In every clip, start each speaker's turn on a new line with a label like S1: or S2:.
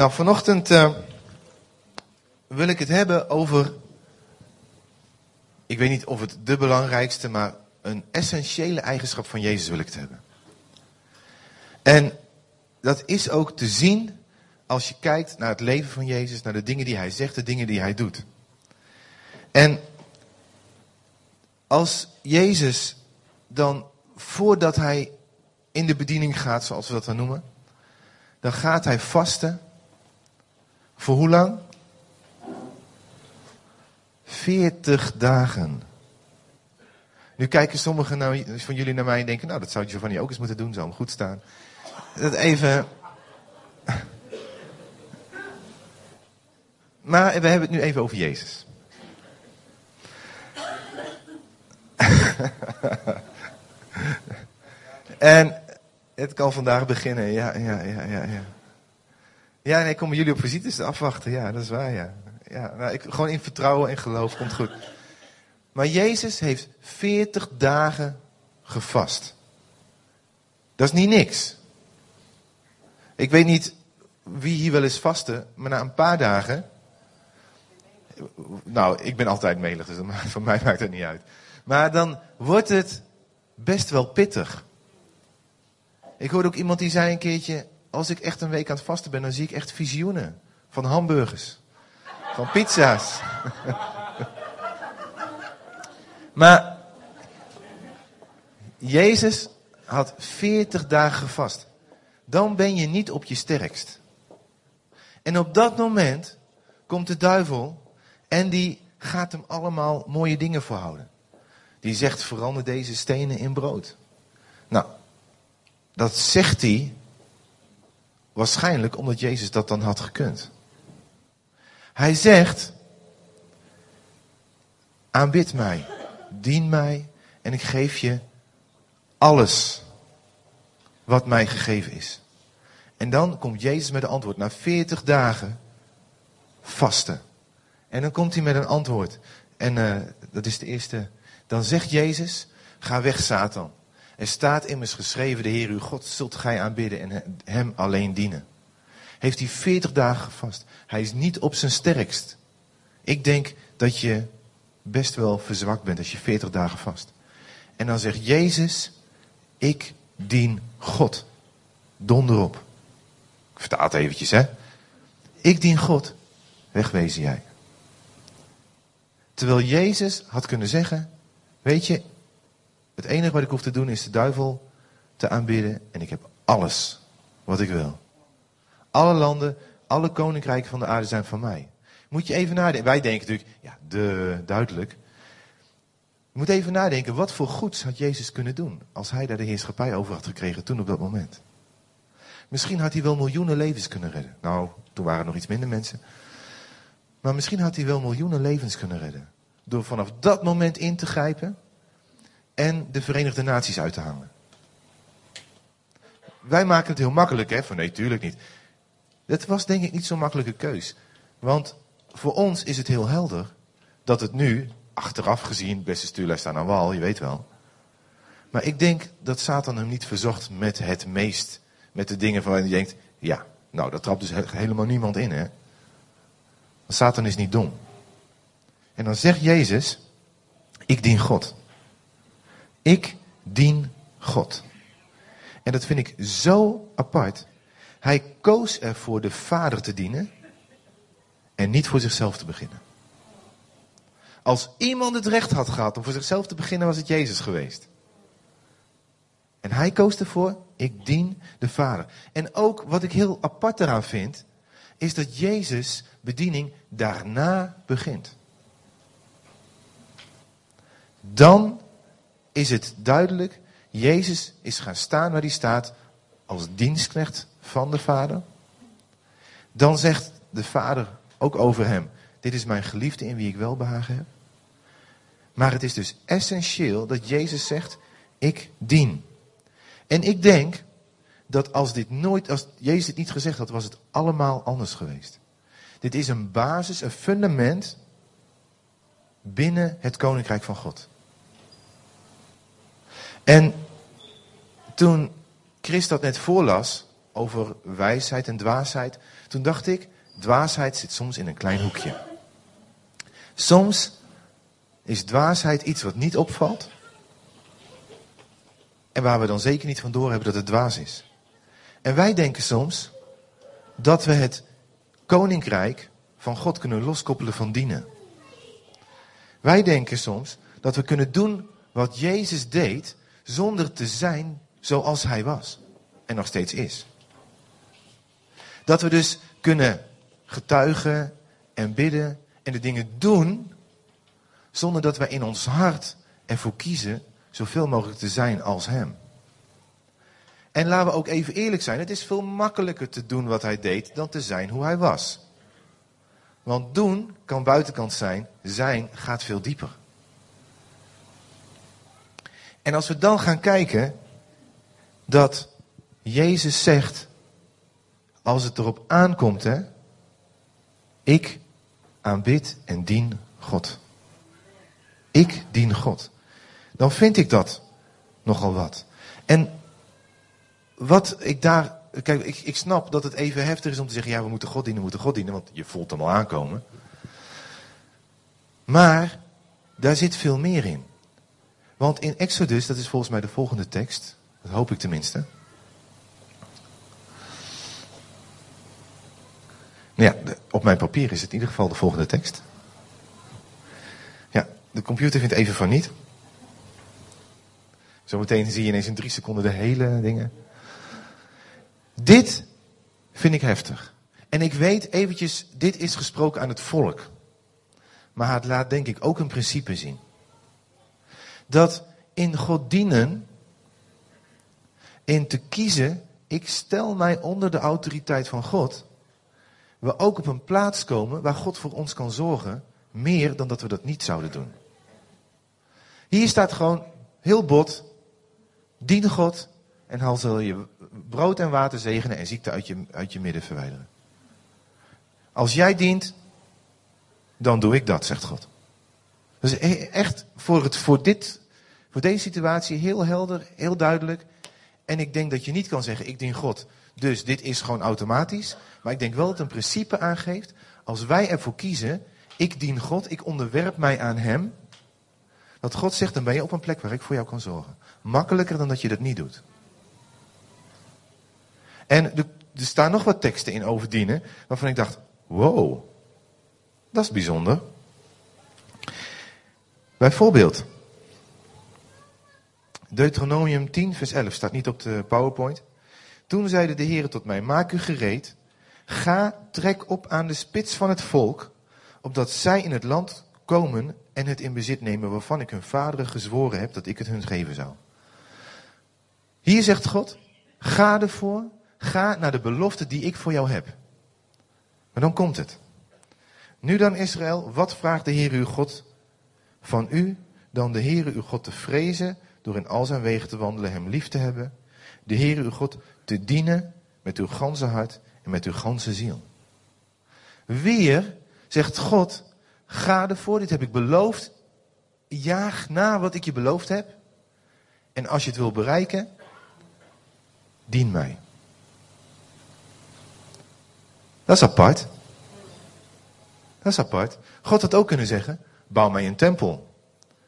S1: Nou, vanochtend uh, wil ik het hebben over. Ik weet niet of het de belangrijkste, maar een essentiële eigenschap van Jezus wil ik het hebben. En dat is ook te zien als je kijkt naar het leven van Jezus, naar de dingen die hij zegt, de dingen die hij doet. En als Jezus dan voordat hij in de bediening gaat, zoals we dat dan noemen, dan gaat hij vasten. Voor hoe lang? 40 dagen. Nu kijken sommigen nou, van jullie naar mij en denken, nou dat zou Giovanni ook eens moeten doen, zou hem goed staan. Dat even. Maar we hebben het nu even over Jezus. en het kan vandaag beginnen, ja, ja, ja, ja. Ja, ja nee, komen jullie op visites afwachten, ja, dat is waar, ja. ja nou, ik, gewoon in vertrouwen en geloof, komt goed. Maar Jezus heeft 40 dagen gevast. Dat is niet niks. Ik weet niet wie hier wel eens vasten, maar na een paar dagen. Nou, ik ben altijd melig, dus voor mij maakt het niet uit. Maar dan wordt het best wel pittig. Ik hoorde ook iemand die zei een keertje: Als ik echt een week aan het vasten ben, dan zie ik echt visioenen. Van hamburgers. Van pizza's. maar Jezus had 40 dagen gevast. Dan ben je niet op je sterkst. En op dat moment komt de duivel en die gaat hem allemaal mooie dingen voorhouden. Die zegt: verander deze stenen in brood. Nou, dat zegt hij waarschijnlijk omdat Jezus dat dan had gekund. Hij zegt: aanbid mij, dien mij en ik geef je alles wat mij gegeven is. En dan komt Jezus met een antwoord na 40 dagen vasten. En dan komt hij met een antwoord. En uh, dat is de eerste. Dan zegt Jezus: Ga weg, Satan. Er staat immers geschreven: De Heer uw God zult gij aanbidden en hem alleen dienen. Heeft hij 40 dagen gevast. Hij is niet op zijn sterkst. Ik denk dat je best wel verzwakt bent als je 40 dagen vast. En dan zegt Jezus: Ik dien God. Donder op. Ik vertaal het eventjes, hè. Ik dien God. Wegwezen jij. Terwijl Jezus had kunnen zeggen: Weet je, het enige wat ik hoef te doen is de duivel te aanbidden en ik heb alles wat ik wil. Alle landen, alle koninkrijken van de aarde zijn van mij. Moet je even nadenken. Wij denken natuurlijk, ja, de, duidelijk. Je moet even nadenken, wat voor goeds had Jezus kunnen doen als hij daar de heerschappij over had gekregen toen op dat moment? Misschien had hij wel miljoenen levens kunnen redden. Nou, toen waren er nog iets minder mensen. Maar misschien had hij wel miljoenen levens kunnen redden. Door vanaf dat moment in te grijpen en de Verenigde Naties uit te hangen. Wij maken het heel makkelijk, hè? Van nee, tuurlijk niet. Dat was denk ik niet zo'n makkelijke keus. Want voor ons is het heel helder dat het nu, achteraf gezien, beste stuurlijst aan wal, je weet wel. Maar ik denk dat Satan hem niet verzocht met het meest, met de dingen van je denkt, ja, nou, dat trapt dus helemaal niemand in, hè. Satan is niet dom. En dan zegt Jezus, ik dien God. Ik dien God. En dat vind ik zo apart. Hij koos ervoor de Vader te dienen en niet voor zichzelf te beginnen. Als iemand het recht had gehad om voor zichzelf te beginnen, was het Jezus geweest. En hij koos ervoor, ik dien de Vader. En ook wat ik heel apart eraan vind, is dat Jezus bediening daarna begint. Dan is het duidelijk, Jezus is gaan staan waar hij staat als dienstknecht van de Vader. Dan zegt de Vader ook over hem, dit is mijn geliefde in wie ik welbehagen heb. Maar het is dus essentieel dat Jezus zegt, ik dien. En ik denk dat als dit nooit, als Jezus het niet gezegd had, was het allemaal anders geweest. Dit is een basis, een fundament binnen het koninkrijk van God. En toen Chris dat net voorlas, over wijsheid en dwaasheid. Toen dacht ik, dwaasheid zit soms in een klein hoekje. Soms is dwaasheid iets wat niet opvalt. En waar we dan zeker niet van door hebben dat het dwaas is. En wij denken soms dat we het koninkrijk van God kunnen loskoppelen van dienen. Wij denken soms dat we kunnen doen wat Jezus deed zonder te zijn zoals hij was en nog steeds is. Dat we dus kunnen getuigen en bidden en de dingen doen zonder dat wij in ons hart ervoor kiezen zoveel mogelijk te zijn als Hem. En laten we ook even eerlijk zijn, het is veel makkelijker te doen wat Hij deed dan te zijn hoe Hij was. Want doen kan buitenkant zijn, zijn gaat veel dieper. En als we dan gaan kijken dat Jezus zegt, als het erop aankomt, hè, ik aanbid en dien God. Ik dien God. Dan vind ik dat nogal wat. En wat ik daar. Kijk, ik, ik snap dat het even heftig is om te zeggen: ja, we moeten God dienen, we moeten God dienen, want je voelt hem al aankomen. Maar daar zit veel meer in. Want in Exodus, dat is volgens mij de volgende tekst, dat hoop ik tenminste. Nou ja, op mijn papier is het in ieder geval de volgende tekst. Ja, de computer vindt even van niet. Zometeen zie je ineens in drie seconden de hele dingen. Dit vind ik heftig. En ik weet eventjes, dit is gesproken aan het volk. Maar het laat denk ik ook een principe zien. Dat in God dienen, in te kiezen, ik stel mij onder de autoriteit van God, we ook op een plaats komen waar God voor ons kan zorgen, meer dan dat we dat niet zouden doen. Hier staat gewoon heel bot, dien God en hij zal je brood en water zegenen en ziekte uit je, uit je midden verwijderen. Als jij dient, dan doe ik dat, zegt God. Dus echt voor, het, voor, dit, voor deze situatie heel helder, heel duidelijk. En ik denk dat je niet kan zeggen, ik dien God. Dus dit is gewoon automatisch. Maar ik denk wel dat het een principe aangeeft. Als wij ervoor kiezen, ik dien God, ik onderwerp mij aan Hem. Dat God zegt, dan ben je op een plek waar ik voor jou kan zorgen. Makkelijker dan dat je dat niet doet. En er staan nog wat teksten in over dienen, waarvan ik dacht, wow, dat is bijzonder. Bijvoorbeeld, Deuteronomium 10, vers 11 staat niet op de PowerPoint. Toen zeide de Heer tot mij, maak u gereed, ga, trek op aan de spits van het volk, opdat zij in het land komen en het in bezit nemen waarvan ik hun vaderen gezworen heb dat ik het hun geven zou. Hier zegt God, ga ervoor, ga naar de belofte die ik voor jou heb. Maar dan komt het. Nu dan Israël, wat vraagt de Heer uw God van u? Dan de Heer uw God te vrezen, door in al zijn wegen te wandelen, hem lief te hebben. De Heer uw God te dienen met uw ganse hart en met uw ganse ziel. Weer zegt God, ga ervoor, dit heb ik beloofd. Jaag na wat ik je beloofd heb. En als je het wil bereiken, dien mij. Dat is apart. Dat is apart. God had ook kunnen zeggen, bouw mij een tempel.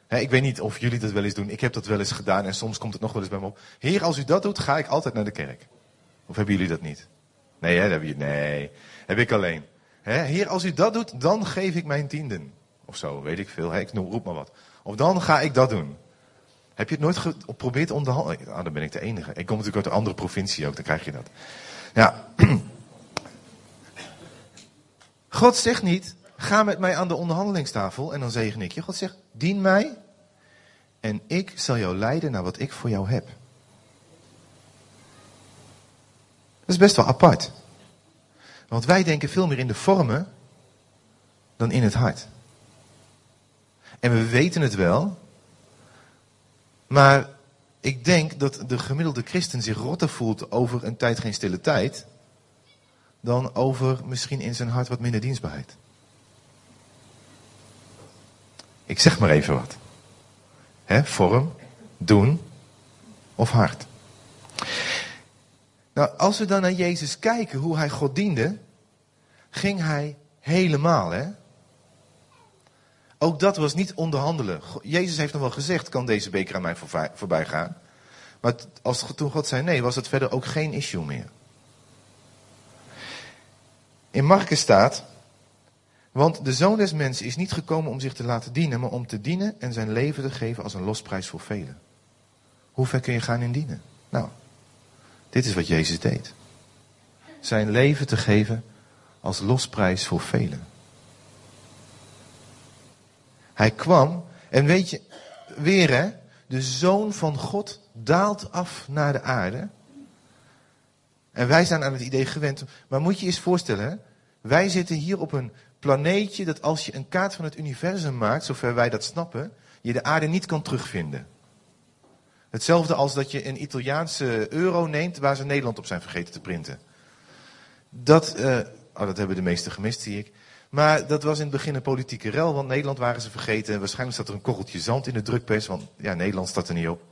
S1: ik weet niet of jullie dat wel eens doen. Ik heb dat wel eens gedaan en soms komt het nog wel eens bij me op. Heer, als u dat doet, ga ik altijd naar de kerk. Of hebben jullie dat niet? Nee, heb nee, heb ik alleen. heer, als u dat doet, dan geef ik mijn tienden. Of zo, weet ik veel. ik roep maar wat. Of dan ga ik dat doen. Heb je het nooit geprobeerd te onderhandelen? Ah, dan ben ik de enige. Ik kom natuurlijk uit een andere provincie ook, dan krijg je dat. Ja. God zegt niet, ga met mij aan de onderhandelingstafel en dan zegen ik je. God zegt, dien mij en ik zal jou leiden naar wat ik voor jou heb. Dat is best wel apart. Want wij denken veel meer in de vormen dan in het hart. En we weten het wel, maar ik denk dat de gemiddelde christen zich rotter voelt over een tijd geen stille tijd, dan over misschien in zijn hart wat minder dienstbaarheid. Ik zeg maar even wat. He, vorm, doen of hart. Nou, als we dan naar Jezus kijken, hoe hij God diende, ging hij helemaal, hè? Ook dat was niet onderhandelen. Jezus heeft nog wel gezegd, kan deze beker aan mij voorbij gaan? Maar als toen God zei nee, was het verder ook geen issue meer. In Marcus staat, want de zoon des mensen is niet gekomen om zich te laten dienen, maar om te dienen en zijn leven te geven als een losprijs voor velen. Hoe ver kun je gaan in dienen? Nou, dit is wat Jezus deed. Zijn leven te geven als losprijs voor velen. Hij kwam, en weet je, weer hè, de zoon van God daalt af naar de aarde. En wij zijn aan het idee gewend. Maar moet je je eens voorstellen, hè? wij zitten hier op een planeetje dat als je een kaart van het universum maakt, zover wij dat snappen, je de aarde niet kan terugvinden. Hetzelfde als dat je een Italiaanse euro neemt waar ze Nederland op zijn vergeten te printen. Dat, uh, oh, dat hebben de meesten gemist, zie ik. Maar dat was in het begin een politieke rel, want Nederland waren ze vergeten. Waarschijnlijk staat er een korreltje zand in de drukpers, want ja, Nederland staat er niet op.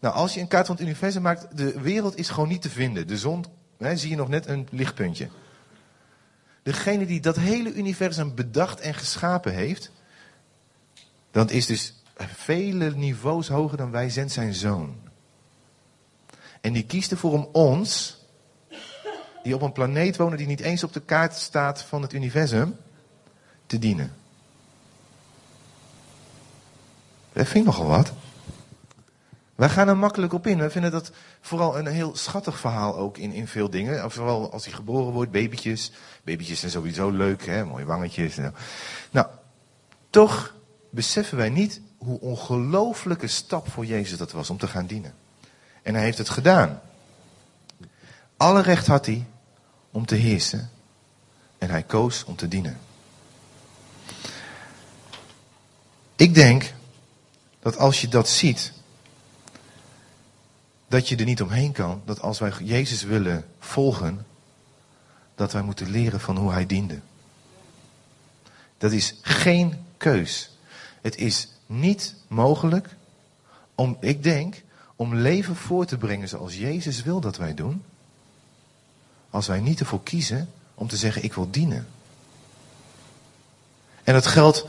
S1: Nou, als je een kaart van het universum maakt, de wereld is gewoon niet te vinden. De zon, hè, zie je nog net een lichtpuntje. Degene die dat hele universum bedacht en geschapen heeft, dat is dus vele niveaus hoger dan wij, zendt zijn zoon. En die kiest ervoor om ons, die op een planeet wonen die niet eens op de kaart staat van het universum, te dienen. Dat vind ik nogal wat. Wij gaan er makkelijk op in. We vinden dat vooral een heel schattig verhaal ook in, in veel dingen. Vooral als hij geboren wordt, babytjes. Babytjes zijn sowieso leuk, hè? mooie wangetjes. Nou, toch beseffen wij niet hoe ongelooflijke stap voor Jezus dat was om te gaan dienen. En hij heeft het gedaan. Alle recht had hij om te heersen. En hij koos om te dienen. Ik denk dat als je dat ziet, dat je er niet omheen kan, dat als wij Jezus willen volgen, dat wij moeten leren van hoe hij diende. Dat is geen keus. Het is niet mogelijk om, ik denk, om leven voor te brengen zoals Jezus wil dat wij doen, als wij niet ervoor kiezen om te zeggen ik wil dienen. En dat geldt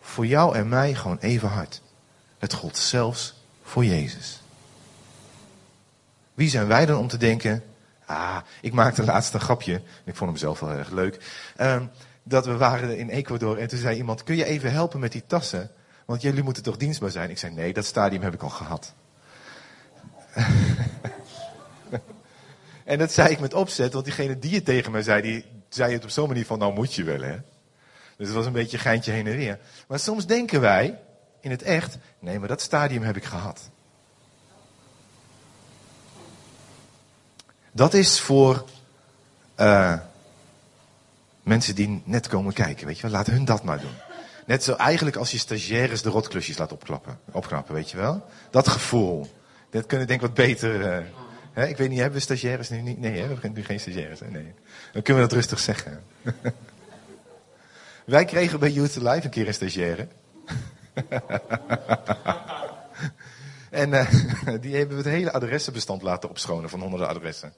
S1: voor jou en mij gewoon even hard. Het gold zelfs voor Jezus. Wie zijn wij dan om te denken, ah, ik maakte laatst een grapje, ik vond hem zelf wel erg leuk, um, dat we waren in Ecuador en toen zei iemand, kun je even helpen met die tassen? Want jullie moeten toch dienstbaar zijn? Ik zei, nee, dat stadium heb ik al gehad. en dat zei ik met opzet, want diegene die het tegen mij zei, die zei het op zo'n manier van, nou moet je wel hè. Dus het was een beetje geintje heen en weer. Maar soms denken wij, in het echt, nee, maar dat stadium heb ik gehad. Dat is voor uh, mensen die net komen kijken, weet je wel. Laat hun dat maar doen. Net zo eigenlijk als je stagiaires de rotklusjes laat opklappen, opknappen, weet je wel. Dat gevoel. Dat kunnen denk ik wat beter... Uh, hè? Ik weet niet, hebben we stagiaires nu niet? Nee, we hebben nu geen stagiaires. Nee. Dan kunnen we dat rustig zeggen. Wij kregen bij Youth Live een keer een stagiaire. en uh, die hebben we het hele adressenbestand laten opschonen van honderden adressen.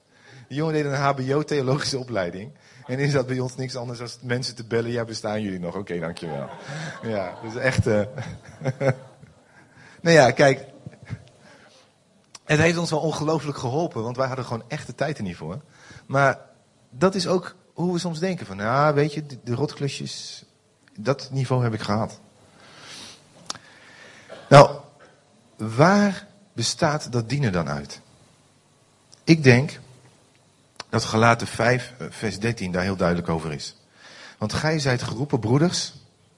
S1: Die jongen deed een HBO-theologische opleiding. En is dat bij ons niks anders dan mensen te bellen. Ja, bestaan jullie nog? Oké, dankjewel. Ja, dus echt. Uh... nou ja, kijk. Het heeft ons wel ongelooflijk geholpen, want wij hadden gewoon echt de tijd er niet voor. Maar dat is ook hoe we soms denken van, nou weet je, de, de rotklusjes, dat niveau heb ik gehad. Nou, waar bestaat dat dienen dan uit? Ik denk dat gelaten 5, eh, vers 13 daar heel duidelijk over is. Want gij zijt geroepen, broeders,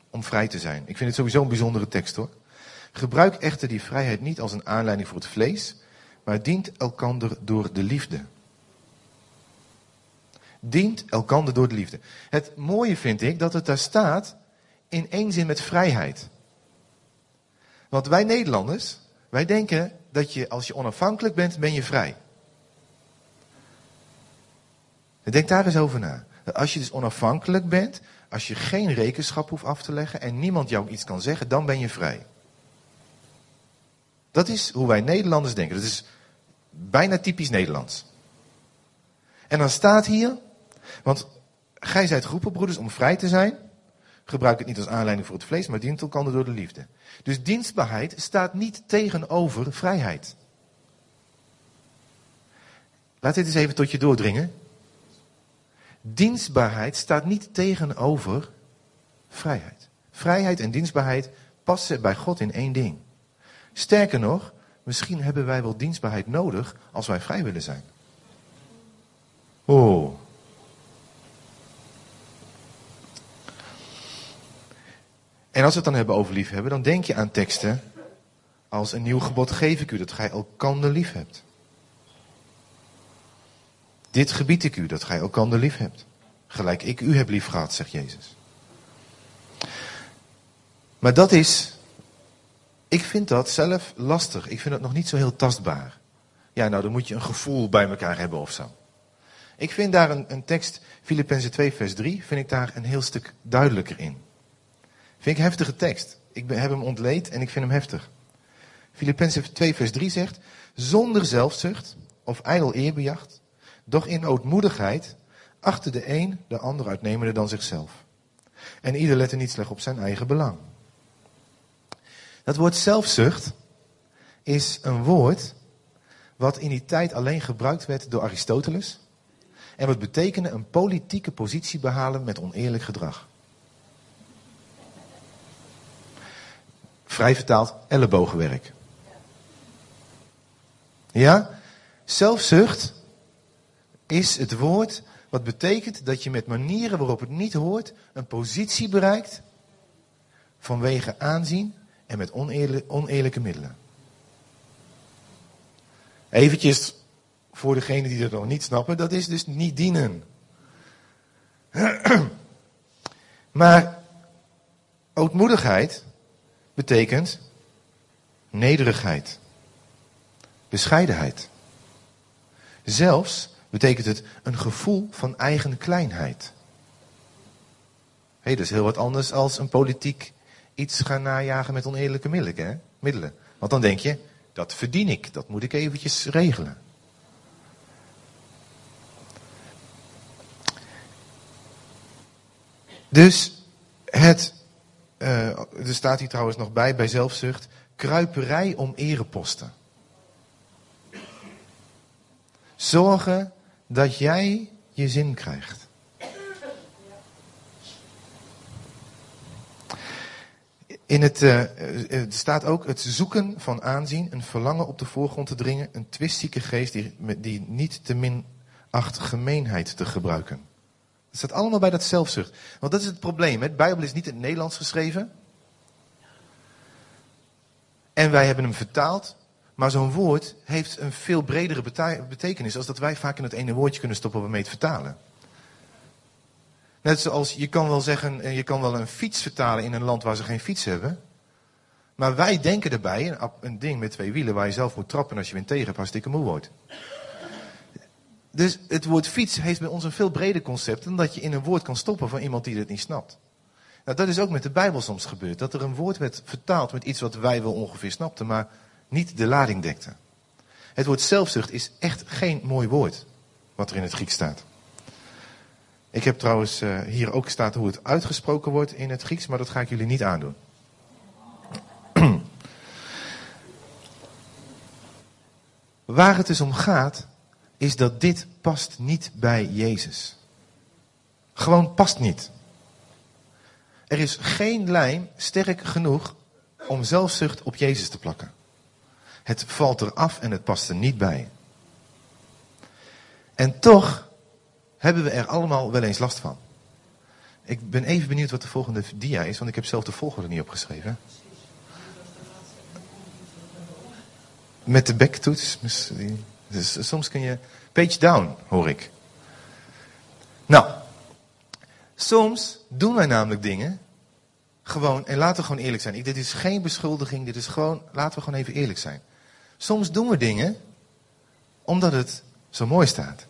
S1: om vrij te zijn. Ik vind het sowieso een bijzondere tekst hoor. Gebruik echter die vrijheid niet als een aanleiding voor het vlees, maar dient elkander door de liefde. Dient elkander door de liefde. Het mooie vind ik dat het daar staat in één zin met vrijheid. Want wij Nederlanders, wij denken dat je als je onafhankelijk bent, ben je vrij. Denk daar eens over na. Als je dus onafhankelijk bent, als je geen rekenschap hoeft af te leggen en niemand jou iets kan zeggen, dan ben je vrij. Dat is hoe wij Nederlanders denken. Dat is bijna typisch Nederlands. En dan staat hier, want gij zijt geroepen, broeders, om vrij te zijn. Gebruik het niet als aanleiding voor het vlees, maar dient elkaar door de liefde. Dus dienstbaarheid staat niet tegenover vrijheid. Laat dit eens even tot je doordringen. Dienstbaarheid staat niet tegenover vrijheid. Vrijheid en dienstbaarheid passen bij God in één ding. Sterker nog, misschien hebben wij wel dienstbaarheid nodig als wij vrij willen zijn. Oh. En als we het dan hebben over liefhebben, dan denk je aan teksten als een nieuw gebod geef ik u, dat gij elkander lief hebt. Dit gebied ik u, dat gij elkander lief hebt. Gelijk ik u heb lief gehad, zegt Jezus. Maar dat is, ik vind dat zelf lastig. Ik vind het nog niet zo heel tastbaar. Ja, nou dan moet je een gevoel bij elkaar hebben of zo. Ik vind daar een, een tekst, Filippenzen 2 vers 3, vind ik daar een heel stuk duidelijker in. Vind ik heftige tekst. Ik heb hem ontleed en ik vind hem heftig. Filippenzen 2 vers 3 zegt, zonder zelfzucht of ijdel eerbejacht, doch in ootmoedigheid achter de een de ander uitnemende dan zichzelf. En ieder lette niet slecht op zijn eigen belang. Dat woord zelfzucht is een woord wat in die tijd alleen gebruikt werd door Aristoteles. En wat betekende een politieke positie behalen met oneerlijk gedrag. Vrij vertaald, ellebogenwerk. Ja? Zelfzucht is het woord wat betekent dat je met manieren waarop het niet hoort een positie bereikt vanwege aanzien en met oneerlijke middelen. Eventjes voor degenen die dat nog niet snappen, dat is dus niet dienen. maar ootmoedigheid betekent nederigheid, bescheidenheid. Zelfs betekent het een gevoel van eigen kleinheid. Hé, dat is heel wat anders als een politiek iets gaan najagen met oneerlijke middelen, middelen. Want dan denk je, dat verdien ik, dat moet ik eventjes regelen. Dus het, uh, er staat hier trouwens nog bij, bij zelfzucht, kruiperij om ereposten. Zorgen dat jij je zin krijgt. In het, uh, er staat ook het zoeken van aanzien, een verlangen op de voorgrond te dringen, een twistzieke geest die, die niet te min acht gemeenheid te gebruiken. Het staat allemaal bij dat zelfzucht. Want dat is het probleem. Het Bijbel is niet in het Nederlands geschreven. En wij hebben hem vertaald. Maar zo'n woord heeft een veel bredere betekenis als dat wij vaak in het ene woordje kunnen stoppen om mee te vertalen. Net zoals je kan wel zeggen, eh, je kan wel een fiets vertalen in een land waar ze geen fiets hebben. Maar wij denken erbij, een, ding met twee wielen waar je zelf moet trappen als je wind tegen hebt, hartstikke moe wordt. Dus het woord fiets heeft bij ons een veel breder concept dan dat je in een woord kan stoppen van iemand die het niet snapt. Nou, dat is ook met de Bijbel soms gebeurd. Dat er een woord werd vertaald met iets wat wij wel ongeveer snapten, maar niet de lading dekte. Het woord zelfzucht is echt geen mooi woord, wat er in het Grieks staat. Ik heb trouwens uh, hier ook staat hoe het uitgesproken wordt in het Grieks, maar dat ga ik jullie niet aandoen. Waar het dus om gaat, is dat dit past niet bij Jezus. Gewoon past niet. Er is geen lijn sterk genoeg om zelfzucht op Jezus te plakken. Het valt eraf en het past er niet bij. En toch hebben we er allemaal wel eens last van. Ik ben even benieuwd wat de volgende dia is, want ik heb zelf de volgorde niet opgeschreven. Met de backtoets. Dus soms kun je. Page down, hoor ik. Nou, soms doen wij namelijk dingen. Gewoon, en laten we gewoon eerlijk zijn. Dit is geen beschuldiging, dit is gewoon, laten we gewoon even eerlijk zijn. Soms doen we dingen omdat het zo mooi staat.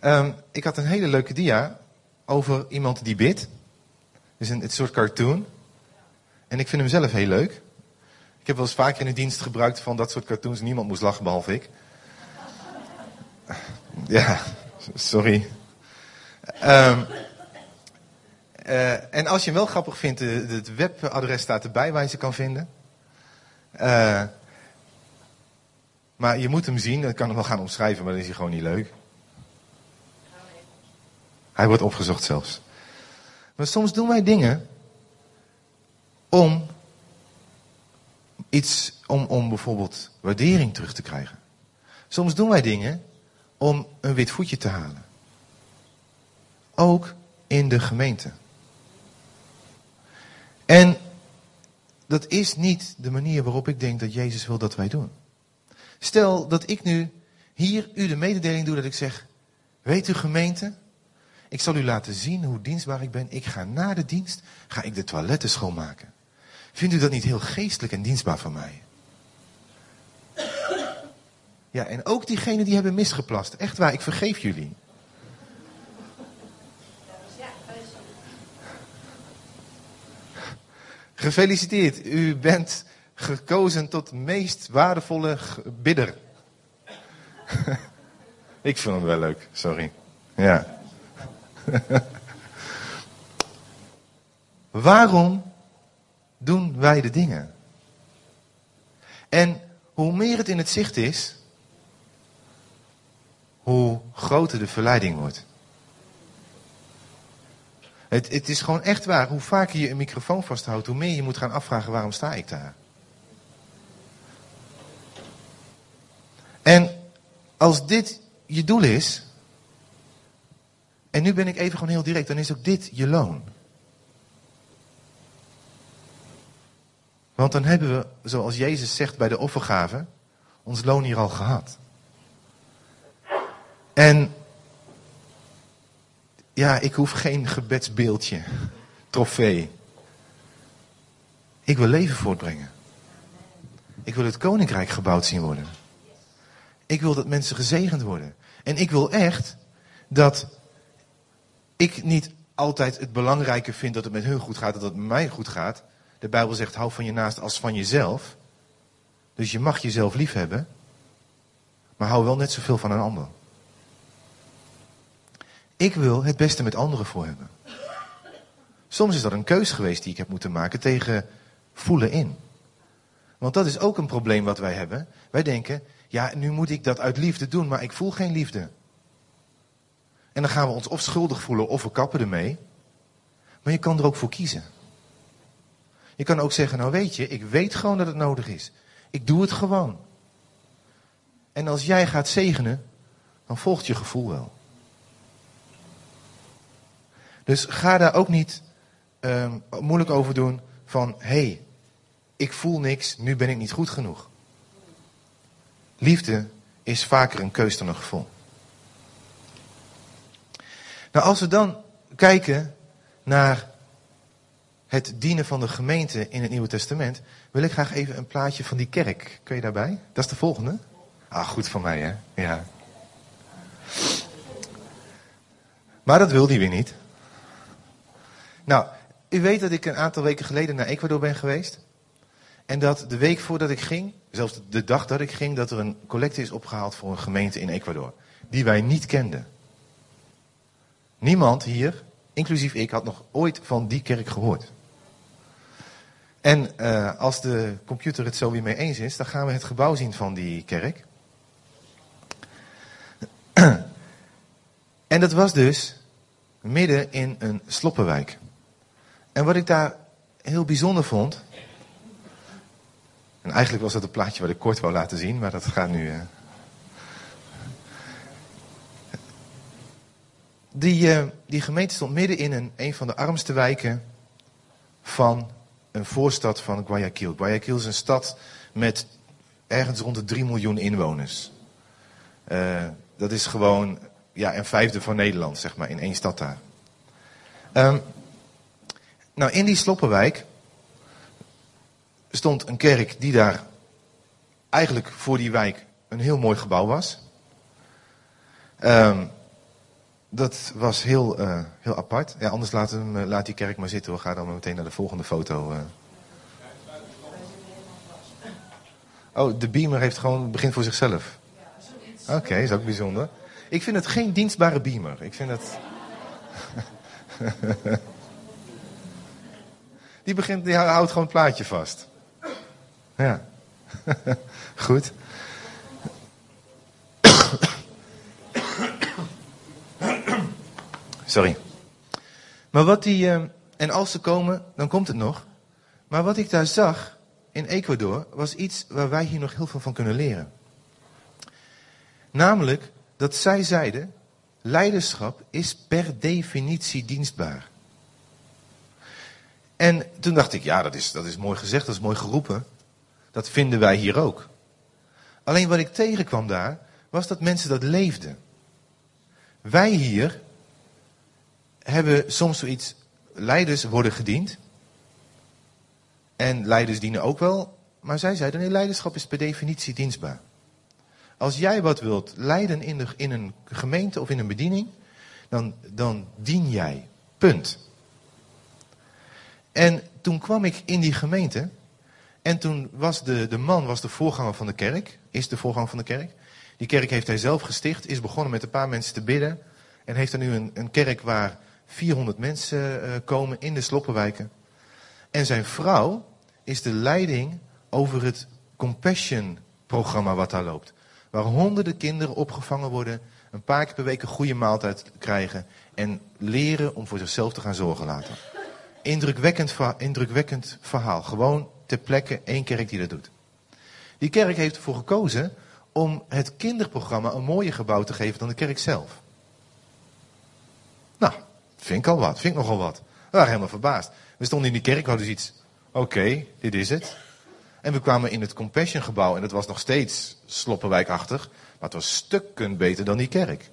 S1: Um, ik had een hele leuke dia over iemand die bidt. Het is een, het soort cartoon. En ik vind hem zelf heel leuk. Ik heb wel eens vaker in de dienst gebruikt van dat soort cartoons. Niemand moest lachen behalve ik. Ja, sorry. Um, uh, en als je hem wel grappig vindt, het webadres staat erbij waar je ze kan vinden. Uh, maar je moet hem zien. Ik kan hem wel gaan omschrijven, maar dan is hij gewoon niet leuk. Hij wordt opgezocht zelfs. Maar soms doen wij dingen om iets, om, om bijvoorbeeld waardering terug te krijgen. Soms doen wij dingen om een wit voetje te halen. Ook in de gemeente. En dat is niet de manier waarop ik denk dat Jezus wil dat wij doen. Stel dat ik nu hier u de mededeling doe dat ik zeg, weet u gemeente, ik zal u laten zien hoe dienstbaar ik ben. Ik ga na de dienst, ga ik de toiletten schoonmaken. Vindt u dat niet heel geestelijk en dienstbaar van mij? Ja, en ook diegenen die hebben misgeplast. Echt waar, ik vergeef jullie. Gefeliciteerd, u bent gekozen tot meest waardevolle bidder. ik vind hem wel leuk, sorry. Ja. Waarom doen wij de dingen? En hoe meer het in het zicht is, hoe groter de verleiding wordt. Het, het, is gewoon echt waar. Hoe vaker je een microfoon vasthoudt, hoe meer je moet gaan afvragen waarom sta ik daar. En als dit je doel is, en nu ben ik even gewoon heel direct, dan is ook dit je loon. Want dan hebben we, zoals Jezus zegt bij de offergave, ons loon hier al gehad. En ja, ik hoef geen gebedsbeeldje, trofee. Ik wil leven voortbrengen. Ik wil het koninkrijk gebouwd zien worden. Ik wil dat mensen gezegend worden. En ik wil echt dat ik niet altijd het belangrijke vind dat het met hun goed gaat, dat het met mij goed gaat. De Bijbel zegt, hou van je naast als van jezelf. Dus je mag jezelf lief hebben, maar hou wel net zoveel van een ander. Ik wil het beste met anderen voor hebben. Soms is dat een keus geweest die ik heb moeten maken tegen voelen in. Want dat is ook een probleem wat wij hebben. Wij denken, ja, nu moet ik dat uit liefde doen, maar ik voel geen liefde. En dan gaan we ons of schuldig voelen of we kappen ermee. Maar je kan er ook voor kiezen. Je kan ook zeggen, nou weet je, ik weet gewoon dat het nodig is. Ik doe het gewoon. En als jij gaat zegenen, dan volgt je gevoel wel. Dus ga daar ook niet um, moeilijk over doen van, hé, hey, ik voel niks, nu ben ik niet goed genoeg. Liefde is vaker een keus dan een gevoel. Nou, als we dan kijken naar het dienen van de gemeente in het Nieuwe Testament, wil ik graag even een plaatje van die kerk. Kun je daarbij? Dat is de volgende. Ah, goed van mij, hè? Ja. Maar dat wil hij weer niet. Nou, u weet dat ik een aantal weken geleden naar Ecuador ben geweest. En dat de week voordat ik ging, zelfs de dag dat ik ging, dat er een collecte is opgehaald voor een gemeente in Ecuador. Die wij niet kenden. Niemand hier, inclusief ik, had nog ooit van die kerk gehoord. En uh, als de computer het zo weer mee eens is, dan gaan we het gebouw zien van die kerk. en dat was dus midden in een sloppenwijk. En wat ik daar heel bijzonder vond. En eigenlijk was dat een plaatje wat ik kort wou laten zien, maar dat gaat nu. Uh, Die, uh, die gemeente stond midden in een, een van de armste wijken van een voorstad van Guayaquil. Guayaquil is een stad met ergens rond de 3 miljoen inwoners. Uh, dat is gewoon ja, een vijfde van Nederland, zeg maar, in één stad daar. Um, nou, in die Sloppenwijk stond een kerk die daar eigenlijk voor die wijk een heel mooi gebouw was. Um, dat was heel, uh, heel apart. Ja, anders laat, uh, laat die kerk maar zitten. We gaan dan meteen naar de volgende foto. Uh. Oh, de beamer heeft gewoon begint voor zichzelf. Oké, is ook bijzonder. Ik vind het geen dienstbare beamer. Ik vind het... die, begint, die houdt gewoon het plaatje vast. Ja. Goed. Sorry. Maar wat die, uh, en als ze komen, dan komt het nog. Maar wat ik daar zag in Ecuador was iets waar wij hier nog heel veel van kunnen leren. Namelijk dat zij zeiden, leiderschap is per definitie dienstbaar. En toen dacht ik, ja, dat is, dat is mooi gezegd, dat is mooi geroepen. Dat vinden wij hier ook. Alleen wat ik tegenkwam daar, was dat mensen dat leefden. Wij hier hebben soms zoiets, leiders worden gediend. En leiders dienen ook wel. Maar zij zeiden, leiderschap is per definitie dienstbaar. Als jij wat wilt leiden in, de, in een gemeente of in een bediening, dan, dan dien jij. Punt. En toen kwam ik in die gemeente. En toen was de, de man was de voorganger van de kerk. Is de voorganger van de kerk. Die kerk heeft hij zelf gesticht. Is begonnen met een paar mensen te bidden. En heeft er nu een, een kerk waar 400 mensen uh, komen in de sloppenwijken. En zijn vrouw is de leiding over het Compassion programma wat daar loopt. Waar honderden kinderen opgevangen worden, een paar keer per week een goede maaltijd krijgen en leren om voor zichzelf te gaan zorgen later. Indrukwekkend, indrukwekkend verhaal. Gewoon ter plekke één kerk die dat doet. Die kerk heeft ervoor gekozen om het kinderprogramma een mooier gebouw te geven dan de kerk zelf. Vind ik al wat, vind ik nogal wat. We waren helemaal verbaasd. We stonden in die kerk, we hadden dus iets. Oké, dit is het. En we kwamen in het Compassion gebouw en dat was nog steeds sloppenwijkachtig. Maar het was stukken beter dan die kerk.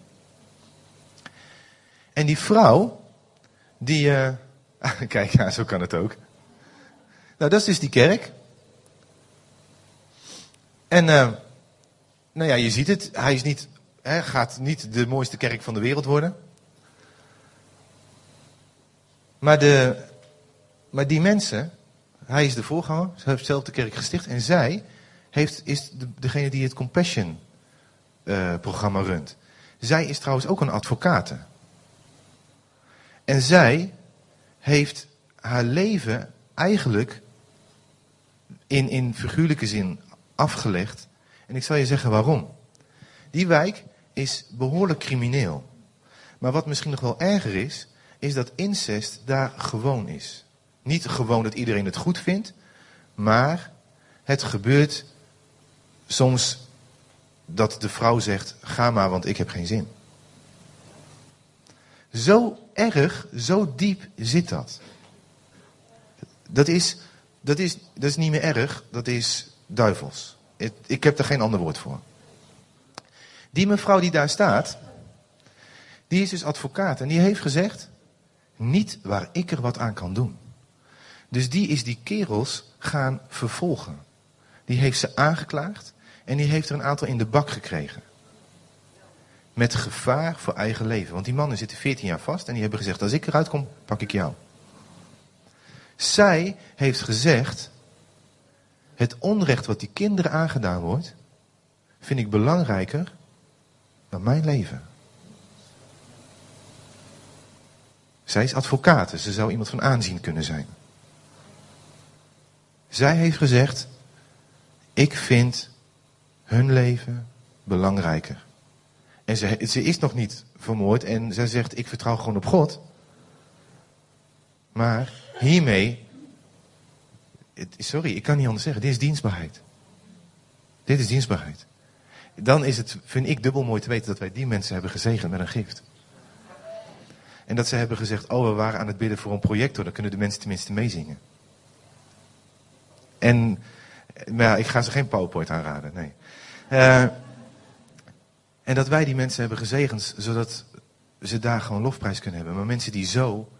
S1: En die vrouw, die... Uh, kijk, ja, zo kan het ook. Nou, dat is dus die kerk. En, uh, nou ja, je ziet het. Hij is niet, hè, gaat niet de mooiste kerk van de wereld worden. Maar, die mensen, hij is de voorganger, ze heeft zelf de kerk gesticht. En zij heeft, is de, degene die het Compassion uh, programma runt. Zij is trouwens ook een advocate. En zij heeft haar leven eigenlijk in, in figuurlijke zin afgelegd. En ik zal je zeggen waarom. Die wijk is behoorlijk crimineel. Maar wat misschien nog wel erger is, is dat incest daar gewoon is. Niet gewoon dat iedereen het goed vindt, maar het gebeurt soms dat de vrouw zegt: ga maar, want ik heb geen zin. Zo erg, zo diep zit dat. Dat is, dat is, dat is niet meer erg, dat is duivels. Ik heb er geen ander woord voor. Die mevrouw die daar staat, die is dus advocaat en die heeft gezegd: niet waar ik er wat aan kan doen. Dus die is die kerels gaan vervolgen. Die heeft ze aangeklaagd en die heeft er een aantal in de bak gekregen. Met gevaar voor eigen leven. Want die mannen zitten 14 jaar vast en die hebben gezegd: als ik eruit kom, pak ik jou. Zij heeft gezegd: het onrecht wat die kinderen aangedaan wordt, vind ik belangrijker dan mijn leven. Zij is advocaat, dus ze zou iemand van aanzien kunnen zijn. Zij heeft gezegd: Ik vind hun leven belangrijker. En ze, ze is nog niet vermoord en zij zegt: Ik vertrouw gewoon op God. Maar hiermee, sorry, ik kan niet anders zeggen, dit is dienstbaarheid. Dit is dienstbaarheid. Dan is het, vind ik, dubbel mooi te weten dat wij die mensen hebben gezegend met een gift. En dat ze hebben gezegd, oh we waren aan het bidden voor een projector, dan kunnen de mensen tenminste meezingen. En, maar ja, ik ga ze geen PowerPoint aanraden, nee. Uh, en dat wij die mensen hebben gezegend, zodat ze daar gewoon lofprijs kunnen hebben. Maar mensen die zo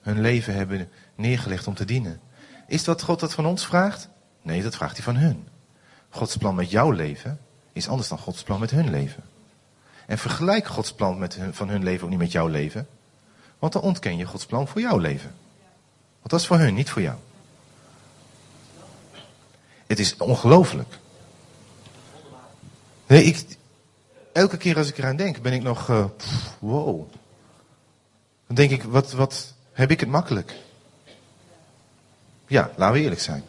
S1: hun leven hebben neergelegd om te dienen. Is dat God dat van ons vraagt? Nee, dat vraagt hij van hun. Gods plan met jouw leven is anders dan Gods plan met hun leven. En vergelijk Gods plan met hun, van hun leven ook niet met jouw leven. Want dan ontken je Gods plan voor jouw leven. Want dat is voor hun, niet voor jou. Het is ongelooflijk. Nee, ik, elke keer als ik eraan denk, ben ik nog, pff, wow. Dan denk ik, wat, wat heb ik het makkelijk? Ja, laten we eerlijk zijn.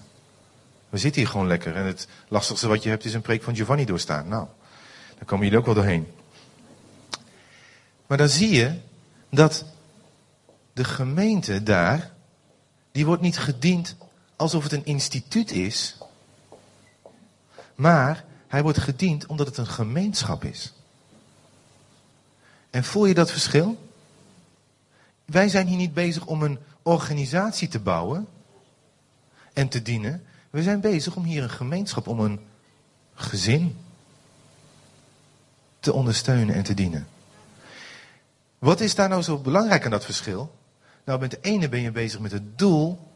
S1: We zitten hier gewoon lekker. En het lastigste wat je hebt is een preek van Giovanni doorstaan. Nou, daar komen jullie ook wel doorheen. Maar dan zie je dat de gemeente daar, die wordt niet gediend alsof het een instituut is. Maar hij wordt gediend omdat het een gemeenschap is. En voel je dat verschil? Wij zijn hier niet bezig om een organisatie te bouwen en te dienen. We zijn bezig om hier een gemeenschap, om een gezin te ondersteunen en te dienen. Wat is daar nou zo belangrijk aan dat verschil? Nou, met de ene ben je bezig met het doel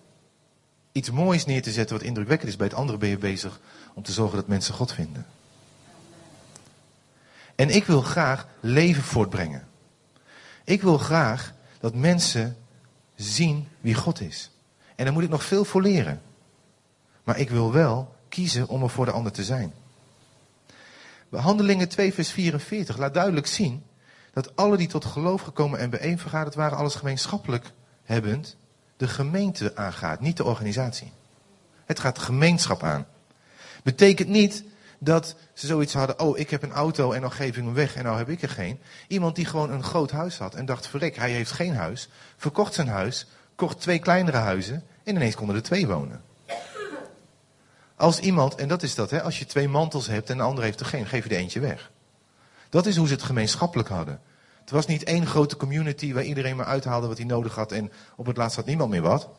S1: iets moois neer te zetten wat indrukwekkend is. Bij het andere ben je bezig om te zorgen dat mensen God vinden. En ik wil graag leven voortbrengen. Ik wil graag dat mensen zien wie God is. En daar moet ik nog veel voor leren. Maar ik wil wel kiezen om er voor de ander te zijn. Handelingen 2 vers 44 laat duidelijk zien dat alle die tot geloof gekomen en bijeenvergaderd waren, alles gemeenschappelijk hebbend, de gemeente aangaat, niet de organisatie. Het gaat gemeenschap aan. Betekent niet dat ze zoiets hadden, oh ik heb een auto en dan geef ik hem weg en nou heb ik er geen. Iemand die gewoon een groot huis had en dacht, verrek, hij heeft geen huis, verkocht zijn huis, kocht twee kleinere huizen en ineens konden er twee wonen. Als iemand, en dat is dat, hè, als je twee mantels hebt en de ander heeft er geen, geef je er eentje weg. Dat is hoe ze het gemeenschappelijk hadden. Het was niet één grote community waar iedereen maar uithaalde wat hij nodig had en op het laatst had niemand meer wat.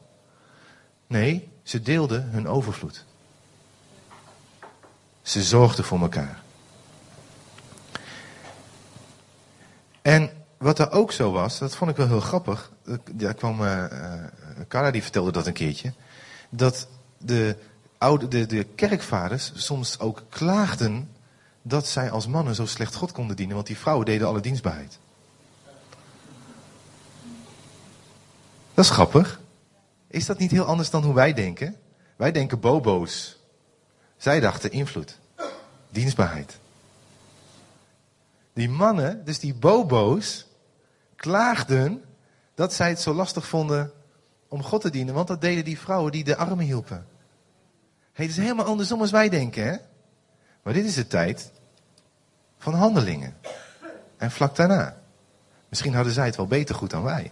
S1: Nee, ze deelden hun overvloed. Ze zorgden voor elkaar. En wat er ook zo was, dat vond ik wel heel grappig. Daar kwam, uh, Carla die vertelde dat een keertje. Dat de, oude, de, de kerkvaders soms ook klaagden dat zij als mannen zo slecht God konden dienen. Want die vrouwen deden alle dienstbaarheid. Dat is grappig. Is dat niet heel anders dan hoe wij denken? Wij denken bobo's. Zij dachten invloed. Dienstbaarheid. Die mannen, dus die bobo's, klaagden dat zij het zo lastig vonden om God te dienen. Want dat deden die vrouwen die de armen hielpen. Het is helemaal andersom als wij denken, hè? Maar dit is de tijd van handelingen. En vlak daarna. Misschien hadden zij het wel beter goed dan wij.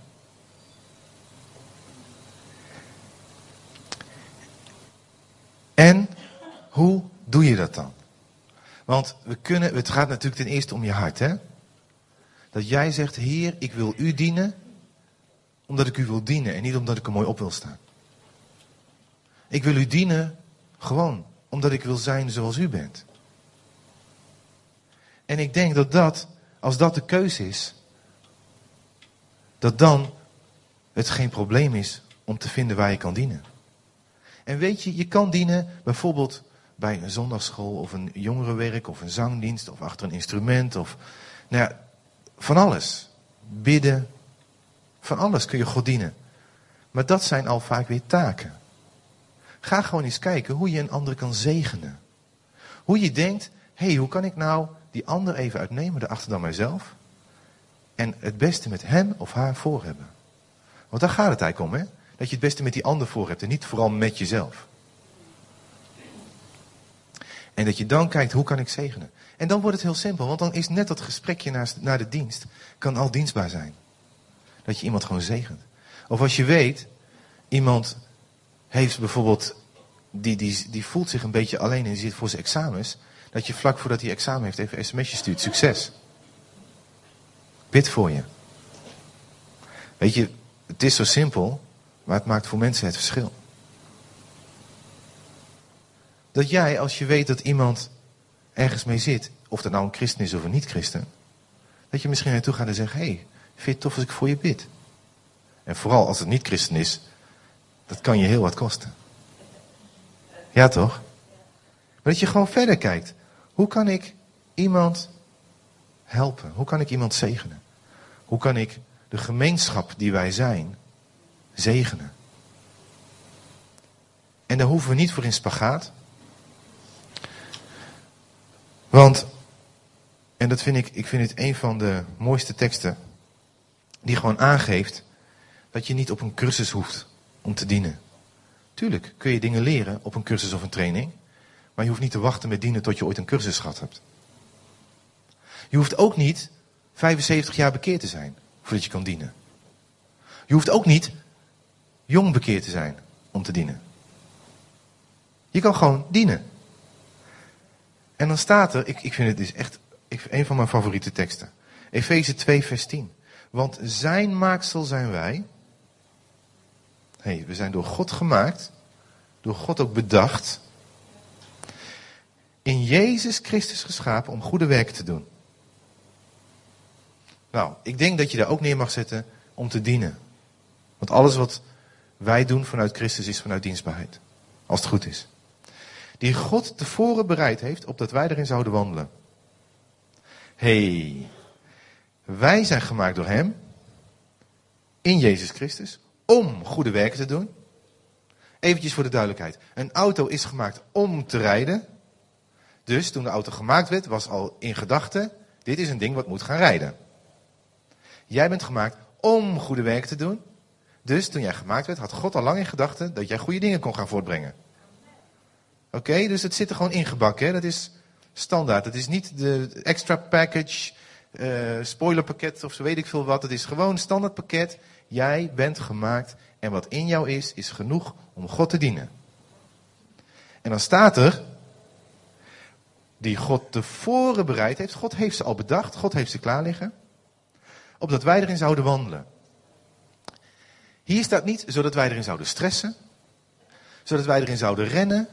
S1: En hoe doe je dat dan? Want we kunnen, het gaat natuurlijk ten eerste om je hart, hè? Dat jij zegt, Heer, ik wil u dienen, omdat ik u wil dienen en niet omdat ik er mooi op wil staan. Ik wil u dienen gewoon omdat ik wil zijn zoals u bent. En ik denk dat dat, als dat de keuze is, dat dan het geen probleem is om te vinden waar je kan dienen. En weet je, je kan dienen bijvoorbeeld bij een zondagschool of een jongerenwerk of een zangdienst of achter een instrument of nou ja, van alles. Bidden, van alles kun je God dienen. Maar dat zijn al vaak weer taken. Ga gewoon eens kijken hoe je een ander kan zegenen. Hoe je denkt, hé, hey, hoe kan ik nou die ander even uitnemen, daarachter dan mijzelf, en het beste met hem of haar voor hebben. Want daar gaat het eigenlijk om, hè? Dat je het beste met die ander voor hebt en niet vooral met jezelf. En dat je dan kijkt, hoe kan ik zegenen? En dan wordt het heel simpel, want dan is net dat gesprekje naar, naar de dienst, kan al dienstbaar zijn. Dat je iemand gewoon zegent. Of als je weet, iemand heeft bijvoorbeeld, die, die, die voelt zich een beetje alleen en zit voor zijn examens. Dat je vlak voordat hij examen heeft even een sms'je stuurt. Succes. Bid voor je. Weet je, het is zo simpel, maar het maakt voor mensen het verschil. Dat jij, als je weet dat iemand ergens mee zit, of dat nou een christen is of een niet-christen, dat je misschien naartoe gaat en zegt, hé, hey, vind je het tof als ik voor je bid? En vooral als het niet-christen is, dat kan je heel wat kosten. Ja toch? Maar dat je gewoon verder kijkt. Hoe kan ik iemand helpen? Hoe kan ik iemand zegenen? Hoe kan ik de gemeenschap die wij zijn zegenen? En daar hoeven we niet voor in spagaat. Want, en dat vind ik, ik vind het een van de mooiste teksten. Die gewoon aangeeft dat je niet op een cursus hoeft om te dienen. Tuurlijk kun je dingen leren op een cursus of een training. Maar je hoeft niet te wachten met dienen tot je ooit een cursus gehad hebt. Je hoeft ook niet 75 jaar bekeerd te zijn voordat je kan dienen. Je hoeft ook niet jong bekeerd te zijn om te dienen. Je kan gewoon dienen. En dan staat er, ik, ik vind het dus echt een van mijn favoriete teksten. Efeze 2, vers 10. Want zijn maaksel zijn wij. hey, we zijn door God gemaakt. Door God ook bedacht. In Jezus Christus geschapen om goede werken te doen. Nou, ik denk dat je daar ook neer mag zetten om te dienen. Want alles wat wij doen vanuit Christus is vanuit dienstbaarheid. Als het goed is. Die God tevoren bereid heeft opdat wij erin zouden wandelen. hey, wij zijn gemaakt door Hem. In Jezus Christus. Om goede werken te doen. Eventjes voor de duidelijkheid. Een auto is gemaakt om te rijden. Dus toen de auto gemaakt werd, was al in gedachten: dit is een ding wat moet gaan rijden. Jij bent gemaakt om goede werken te doen. Dus toen jij gemaakt werd, had God al lang in gedachten dat jij goede dingen kon gaan voortbrengen. Oké, dus het zit er gewoon ingebakken. Hè? Dat is standaard. Het is niet de extra package, uh, spoilerpakket of zo weet ik veel wat. Het is gewoon standaard pakket. Jij bent gemaakt en wat in jou is, is genoeg om God te dienen. En dan staat er, die God tevoren bereid heeft. God heeft ze al bedacht, God heeft ze klaar liggen. Opdat wij erin zouden wandelen. Hier staat niet zodat wij erin zouden stressen. Zodat wij erin zouden rennen.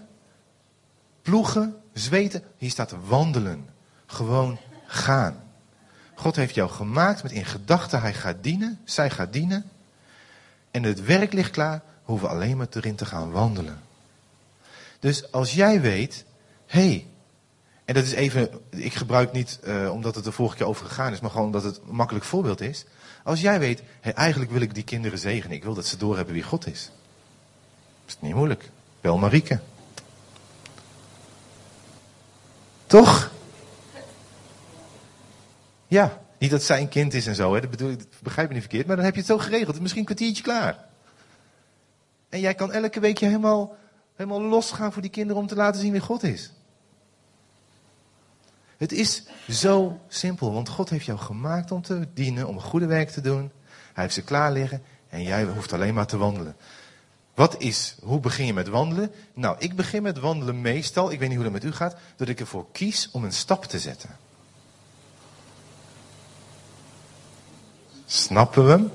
S1: Ploegen, zweten. Hier staat wandelen. Gewoon gaan. God heeft jou gemaakt met in gedachten, hij gaat dienen, zij gaat dienen. En het werk ligt klaar, hoeven alleen maar erin te gaan wandelen. Dus als jij weet, hé, hey, en dat is even, ik gebruik niet uh, omdat het de vorige keer over gegaan is, maar gewoon omdat het een makkelijk voorbeeld is. Als jij weet, hey, eigenlijk wil ik die kinderen zegenen, ik wil dat ze doorhebben wie God is. Is het niet moeilijk. Bel Marieke. Toch? Ja, niet dat zij een kind is en zo, hè. dat bedoel ik, begrijp me niet verkeerd, maar dan heb je het zo geregeld. Misschien een kwartiertje klaar. En jij kan elke week je helemaal, helemaal losgaan voor die kinderen om te laten zien wie God is. Het is zo simpel, want God heeft jou gemaakt om te dienen, om goede werk te doen. Hij heeft ze klaar liggen en jij hoeft alleen maar te wandelen. Wat is, hoe begin je met wandelen? Nou, ik begin met wandelen meestal, ik weet niet hoe dat met u gaat, dat ik ervoor kies om een stap te zetten. Snappen we?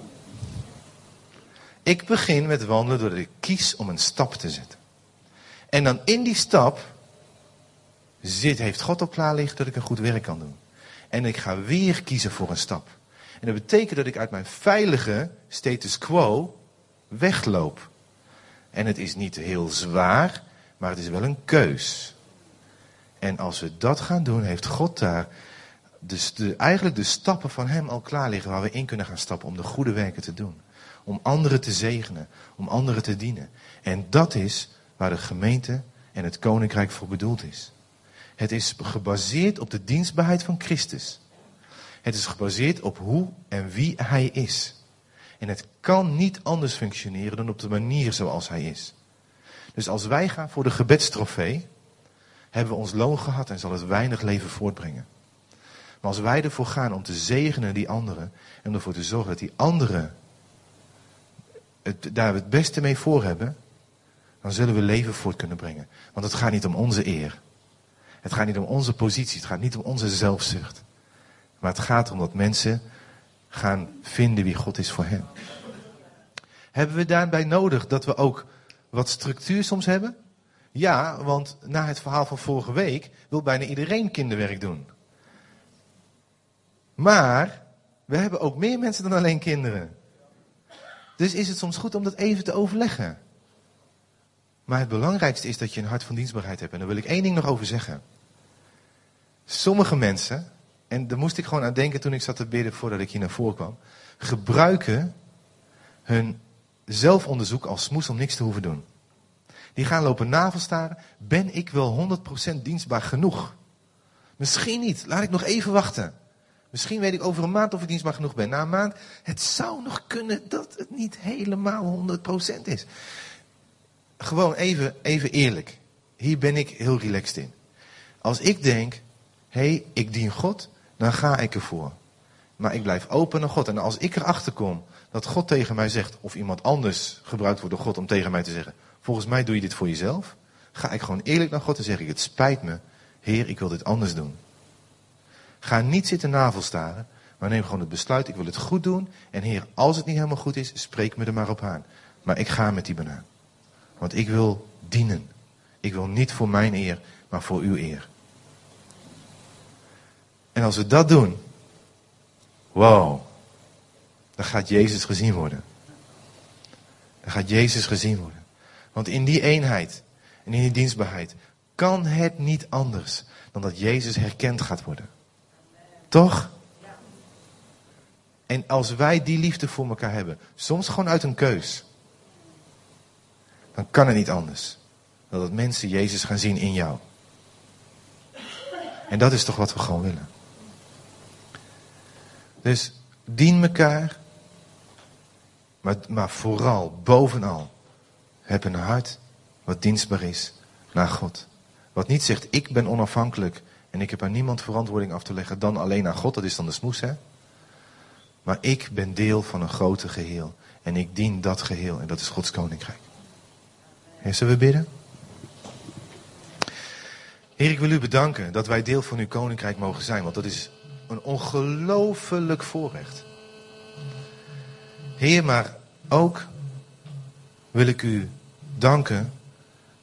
S1: Ik begin met wandelen doordat ik kies om een stap te zetten. En dan in die stap zit, heeft God op klaar liggen dat ik een goed werk kan doen. En ik ga weer kiezen voor een stap. En dat betekent dat ik uit mijn veilige status quo wegloop. En het is niet heel zwaar, maar het is wel een keus. En als we dat gaan doen, heeft God daar dus de, eigenlijk de stappen van Hem al klaar liggen waar we in kunnen gaan stappen om de goede werken te doen. Om anderen te zegenen, om anderen te dienen. En dat is waar de gemeente en het koninkrijk voor bedoeld is. Het is gebaseerd op de dienstbaarheid van Christus. Het is gebaseerd op hoe en wie Hij is. En het kan niet anders functioneren dan op de manier zoals Hij is. Dus als wij gaan voor de gebedstrofee, hebben we ons loon gehad en zal het weinig leven voortbrengen. Maar als wij ervoor gaan om te zegenen die anderen en ervoor te zorgen dat die anderen het, daar het beste mee voor hebben, dan zullen we leven voort kunnen brengen. Want het gaat niet om onze eer. Het gaat niet om onze positie, het gaat niet om onze zelfzucht. Maar het gaat om dat mensen gaan vinden wie God is voor hen. Hebben we daarbij nodig dat we ook wat structuur soms hebben? Ja, want na het verhaal van vorige week wil bijna iedereen kinderwerk doen. Maar we hebben ook meer mensen dan alleen kinderen. Dus is het soms goed om dat even te overleggen. Maar het belangrijkste is dat je een hart van dienstbaarheid hebt. En daar wil ik één ding nog over zeggen. Sommige mensen, en daar moest ik gewoon aan denken toen ik zat te bidden voordat ik hier naar voren kwam, gebruiken hun zelfonderzoek als smoes om niks te hoeven doen. Die gaan lopen navelstaren. Ben ik wel 100% dienstbaar genoeg? Misschien niet. Laat ik nog even wachten. Misschien weet ik over een maand of ik dienstbaar genoeg ben. Na een maand, het zou nog kunnen dat het niet helemaal 100% is. Gewoon even, even eerlijk. Hier ben ik heel relaxed in. Als ik denk, hey, ik dien God, dan ga ik ervoor. Maar ik blijf open naar God. En als ik erachter kom dat God tegen mij zegt, of iemand anders gebruikt wordt door God om tegen mij te zeggen, volgens mij doe je dit voor jezelf, ga ik gewoon eerlijk naar God en zeg ik, het spijt me, Heer, ik wil dit anders doen. Ga niet zitten navelstaren, maar neem gewoon het besluit, ik wil het goed doen. En Heer, als het niet helemaal goed is, spreek me er maar op aan. Maar ik ga met die banaan. Want ik wil dienen. Ik wil niet voor mijn eer, maar voor uw eer. En als we dat doen, wow, dan gaat Jezus gezien worden. Dan gaat Jezus gezien worden. Want in die eenheid en in die dienstbaarheid kan het niet anders dan dat Jezus herkend gaat worden. Toch? En als wij die liefde voor elkaar hebben, soms gewoon uit een keus, dan kan het niet anders dan dat mensen Jezus gaan zien in jou. En dat is toch wat we gewoon willen. Dus dien elkaar, maar, maar vooral, bovenal, heb een hart wat dienstbaar is naar God. Wat niet zegt, ik ben onafhankelijk en ik heb aan niemand verantwoording af te leggen dan alleen aan God. Dat is dan de smoes, hè? Maar ik ben deel van een groter geheel. En ik dien dat geheel. En dat is Gods koninkrijk. En zullen we bidden? Heer, ik wil u bedanken dat wij deel van uw koninkrijk mogen zijn. Want dat is een ongelofelijk voorrecht. Heer, maar ook wil ik u danken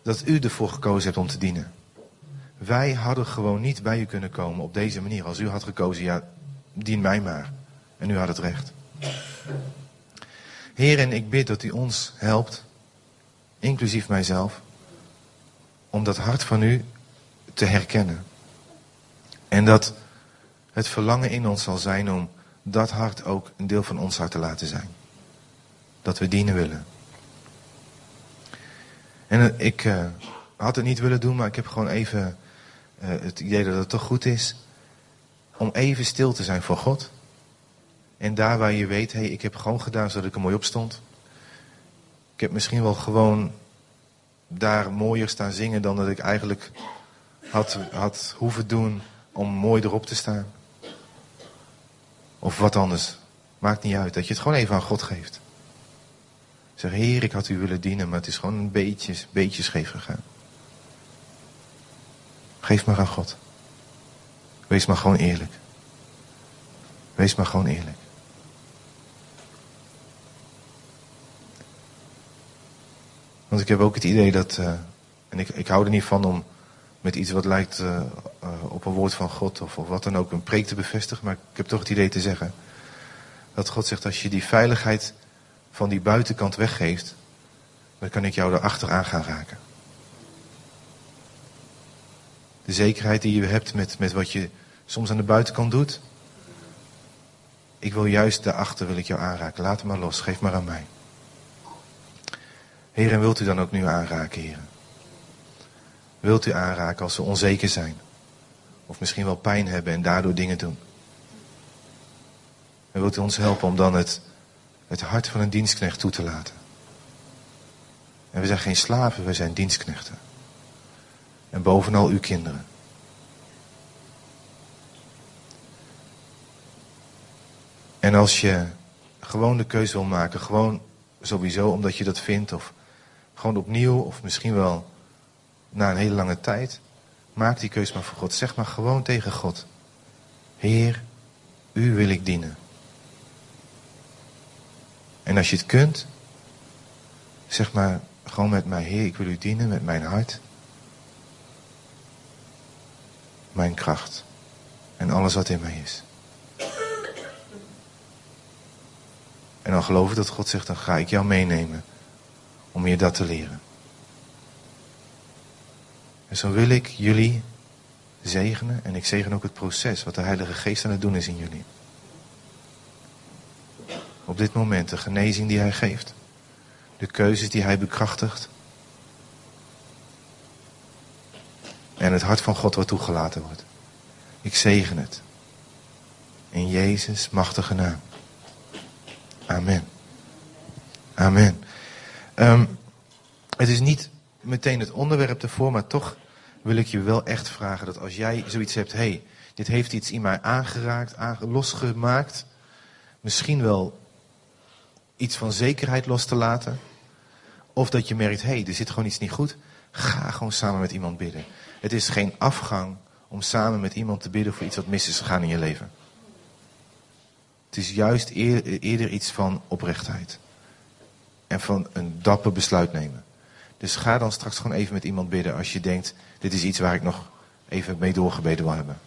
S1: dat u ervoor gekozen hebt om te dienen. Wij hadden gewoon niet bij u kunnen komen op deze manier. Als u had gekozen, ja, dien mij maar. En u had het recht. Heer, en ik bid dat u ons helpt, inclusief mijzelf, om dat hart van u te herkennen. En dat het verlangen in ons zal zijn om dat hart ook een deel van ons hart te laten zijn. Dat we dienen willen. En ik uh, had het niet willen doen, maar ik heb gewoon even uh, het idee dat het toch goed is om even stil te zijn voor God. En daar waar je weet, hé, hey, ik heb gewoon gedaan zodat ik er mooi op stond. Ik heb misschien wel gewoon daar mooier staan zingen dan dat ik eigenlijk had, had hoeven doen om mooi erop te staan. Of wat anders. Maakt niet uit. Dat je het gewoon even aan God geeft. Zeg, Heer, ik had u willen dienen, maar het is gewoon een beetje, beetje scheef gegaan. Geef maar aan God. Wees maar gewoon eerlijk. Wees maar gewoon eerlijk. Want ik heb ook het idee dat, uh, en ik, ik hou er niet van om met iets wat lijkt uh, uh, op een woord van God of, of wat dan ook een preek te bevestigen, maar ik heb toch het idee te zeggen dat God zegt als je die veiligheid van die buitenkant weggeeft, dan kan ik jou erachter aan gaan raken. De zekerheid die je hebt met, met wat je soms aan de buitenkant doet. Ik wil juist daarachter wil ik jou aanraken. Laat hem maar los. Geef maar aan mij. Heer, en wilt u dan ook nu aanraken, Heer? Wilt u aanraken als we onzeker zijn? Of misschien wel pijn hebben en daardoor dingen doen? En wilt u ons helpen om dan het, het hart van een dienstknecht toe te laten? En we zijn geen slaven, we zijn dienstknechten. En bovenal uw kinderen. En als je gewoon de keuze wil maken, gewoon sowieso omdat je dat vindt, of gewoon opnieuw, of misschien wel na een hele lange tijd, maak die keuze maar voor God. Zeg maar gewoon tegen God: Heer, u wil ik dienen. En als je het kunt, zeg maar gewoon met mij: Heer, ik wil u dienen met mijn hart. mijn kracht en alles wat in mij is. En dan geloof ik dat God zegt, dan ga ik jou meenemen om je dat te leren. En zo wil ik jullie zegenen en ik zegen ook het proces wat de Heilige Geest aan het doen is in jullie. Op dit moment de genezing die Hij geeft, de keuzes die Hij bekrachtigt en het hart van God wat toegelaten wordt. Ik zegen het. In Jezus' machtige naam. Amen. Amen. Ehm, het is niet meteen het onderwerp ervoor, maar toch wil ik je wel echt vragen dat als jij zoiets hebt, hé, hey, dit heeft iets in mij aangeraakt, aange losgemaakt, misschien wel iets van zekerheid los te laten, of dat je merkt, hé, hey, er zit gewoon iets niet goed, ga gewoon samen met iemand bidden. Het is geen afgang om samen met iemand te bidden voor iets wat mis is gegaan in je leven. Het is juist eerder iets van oprechtheid. En van een dapper besluit nemen. Dus ga dan straks gewoon even met iemand bidden als je denkt, dit is iets waar ik nog even mee doorgebeden wil hebben.